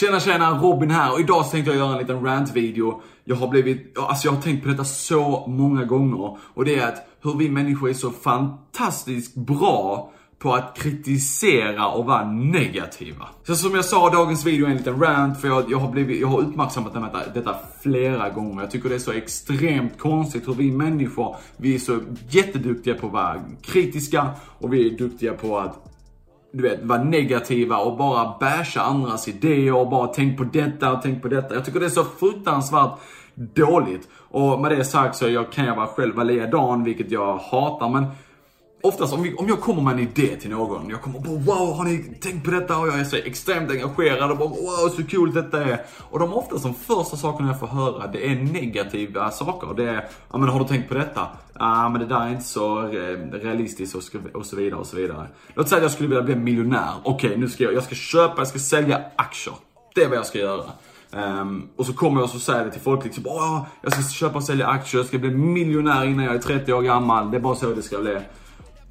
Tjena tjena, Robin här och idag tänkte jag göra en liten rant-video. Jag har blivit, alltså jag har tänkt på detta så många gånger. Och det är att hur vi människor är så fantastiskt bra på att kritisera och vara negativa. Så som jag sa, dagens video är en liten rant för jag, jag, har, blivit, jag har uppmärksammat detta, detta flera gånger. Jag tycker det är så extremt konstigt hur vi människor, vi är så jätteduktiga på att vara kritiska och vi är duktiga på att du vet, vara negativa och bara basha andras idéer och bara tänk på detta och tänk på detta. Jag tycker det är så fruktansvärt dåligt. Och med det sagt så jag, kan jag vara själv vara likadan, vilket jag hatar, men oftast om, vi, om jag kommer med en idé till någon, jag kommer bara wow, har ni tänkt på detta? Och jag är så extremt engagerad och bara wow, så kul detta är. Och de ofta som första sakerna jag får höra, det är negativa saker. Det är, ja men har du tänkt på detta? Ja men det där är inte så eh, realistiskt och, och så vidare och så vidare. Låt säga att jag skulle vilja bli miljonär. Okej, okay, nu ska jag, jag ska köpa, jag ska sälja aktier. Det är vad jag ska göra. Um, och så kommer jag och så säger det till folk liksom, jag ska köpa och sälja aktier, jag ska bli miljonär innan jag är 30 år gammal. Det är bara så det ska bli.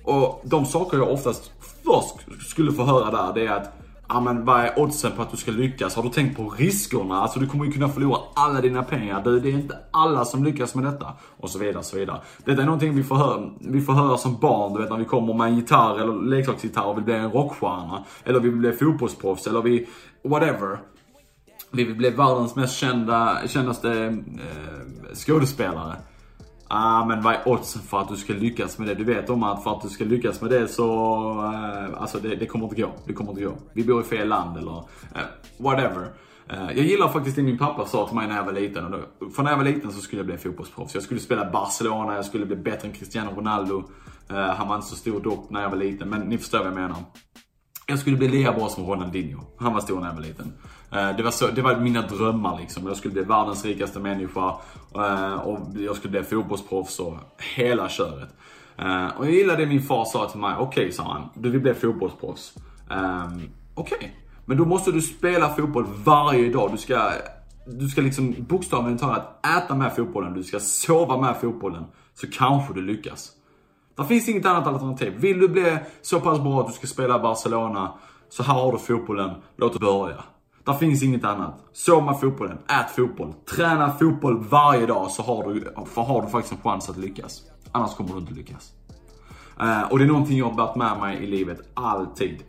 Och de saker jag oftast först skulle få höra där, det är att Ja men vad är oddsen på att du ska lyckas? Har du tänkt på riskerna? Alltså du kommer ju kunna förlora alla dina pengar. Det, det är inte alla som lyckas med detta. Och så vidare, så vidare. Detta är någonting vi får höra, vi får höra som barn, du vet när vi kommer med en gitarr eller leksaksgitarr och vill bli en rockstjärna. Eller vi vill bli fotbollsproffs eller vi, whatever. Vi vill bli världens mest kända, kändaste eh, skådespelare. Ah, men vad är oddsen för att du ska lyckas med det? Du vet om att för att du ska lyckas med det så, Eh, alltså det, det, kommer inte gå. Det kommer inte gå. Vi bor i fel land eller eh, whatever. Eh, jag gillar faktiskt det min pappa sa till mig när jag var liten. Och då, för när jag var liten så skulle jag bli fotbollsproffs. Jag skulle spela Barcelona, jag skulle bli bättre än Cristiano Ronaldo. Eh, han var inte så stor dock när jag var liten, men ni förstår vad jag menar. Jag skulle bli lika bra som Ronaldinho. Han var stor när jag var liten. Eh, det var, så, det var mina drömmar liksom. Jag skulle bli världens rikaste människa. Eh, och jag skulle bli fotbollsproffs och hela köret. Eh, och jag gillade det min far sa till mig. Okej, okay, sa han. Du vill bli fotbollsproffs. Ehm, okej. Okay. Men då måste du spela fotboll varje dag. Du ska, du ska liksom bokstavligen talat äta med fotbollen. Du ska sova med fotbollen. Så kanske du lyckas. Det finns inget annat alternativ. Vill du bli så pass bra att du ska spela i Barcelona, så här har du fotbollen. Låt oss börja. Det finns inget annat. Sov med fotbollen, ät fotboll, träna fotboll varje dag så har du, för har du faktiskt en chans att lyckas. Annars kommer du inte lyckas. Uh, och det är någonting jag har bärt med mig i livet, alltid.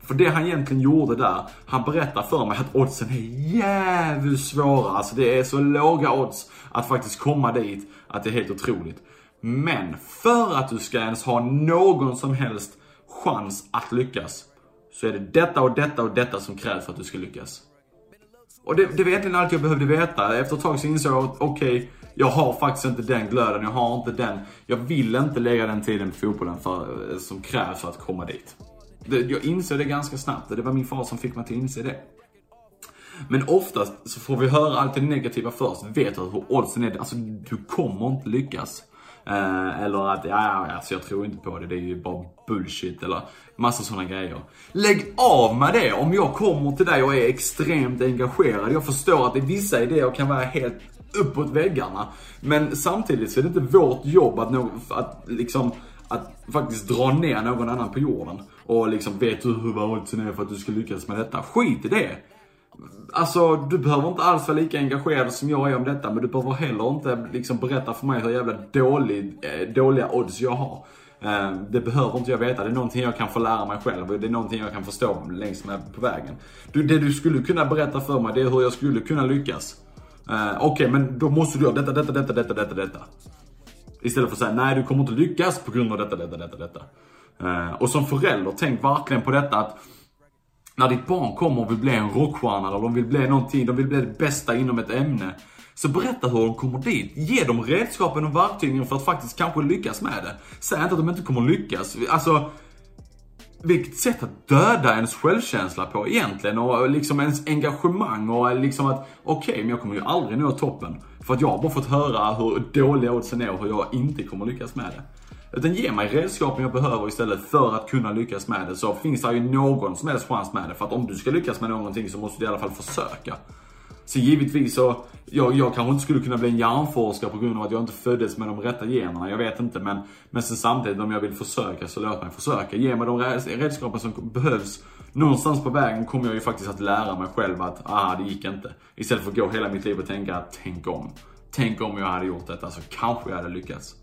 För det han egentligen gjorde där, han berättar för mig att oddsen är jävligt svåra. Alltså det är så låga odds att faktiskt komma dit, att det är helt otroligt. Men för att du ska ens ha någon som helst chans att lyckas så är det detta och detta och detta som krävs för att du ska lyckas. Och det, det var egentligen allt jag behövde veta. Efter ett tag så insåg jag att okej, okay, jag har faktiskt inte den glöden, jag har inte den, jag vill inte lägga den tiden på fotbollen för, eh, som krävs för att komma dit. Det, jag insåg det ganska snabbt och det var min far som fick mig till att inse det. Men oftast så får vi höra allt det negativa först. Vet du hur oddsen är? Alltså du kommer inte lyckas. Eh, eller att, ja, alltså jag tror inte på det, det är ju bara bullshit eller massa sådana grejer. Lägg av med det om jag kommer till dig och är extremt engagerad. Jag förstår att det vissa idéer kan vara helt uppåt väggarna. Men samtidigt så är det inte vårt jobb att, nå, att liksom att faktiskt dra ner någon annan på jorden. Och liksom, vet du hur oddsen är för att du ska lyckas med detta? Skit i det. Alltså, du behöver inte alls vara lika engagerad som jag är om detta, men du behöver heller inte liksom berätta för mig hur jävla dålig, eh, dåliga odds jag har. Eh, det behöver inte jag veta, det är någonting jag kan få lära mig själv och det är någonting jag kan förstå längs med på vägen. Du, det du skulle kunna berätta för mig, det är hur jag skulle kunna lyckas. Eh, okej, okay, men då måste du göra detta, detta, detta, detta, detta, detta. Istället för att säga, nej du kommer inte lyckas på grund av detta, detta, detta, detta. Och som förälder, tänk verkligen på detta att när ditt barn kommer och vill bli en rockstjärna eller de vill bli någonting, de vill bli det bästa inom ett ämne. Så berätta hur de kommer dit. Ge dem redskapen och verktygen för att faktiskt kanske lyckas med det. Säg inte att de inte kommer lyckas. Alltså, vilket sätt att döda ens självkänsla på egentligen och liksom ens engagemang och liksom att okej, okay, men jag kommer ju aldrig nå toppen. För att jag har bara fått höra hur dåliga oddsen är och hur jag inte kommer lyckas med det. Utan ge mig redskapen jag behöver istället för att kunna lyckas med det. Så finns det ju någon som helst chans med det. För att om du ska lyckas med någonting så måste du i alla fall försöka. Så givetvis så, jag, jag kanske inte skulle kunna bli en hjärnforskare på grund av att jag inte föddes med de rätta generna. Jag vet inte men, men sen samtidigt om jag vill försöka så låt mig försöka. Ge mig de redskapen som behövs. Någonstans på vägen kommer jag ju faktiskt att lära mig själv att, ah det gick inte. Istället för att gå hela mitt liv och tänka, att tänk om. Tänk om jag hade gjort detta så kanske jag hade lyckats.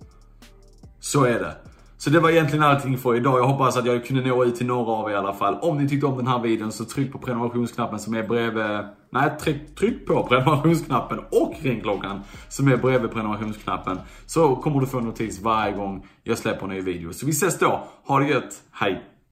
Så är det. Så det var egentligen allting för idag. Jag hoppas att jag kunde nå ut till några av er i alla fall. Om ni tyckte om den här videon så tryck på prenumerationsknappen som är bredvid... Nej, tryck, tryck på prenumerationsknappen och ringklockan som är bredvid prenumerationsknappen. Så kommer du få en notis varje gång jag släpper en ny video. Så vi ses då. Ha det gött. Hej!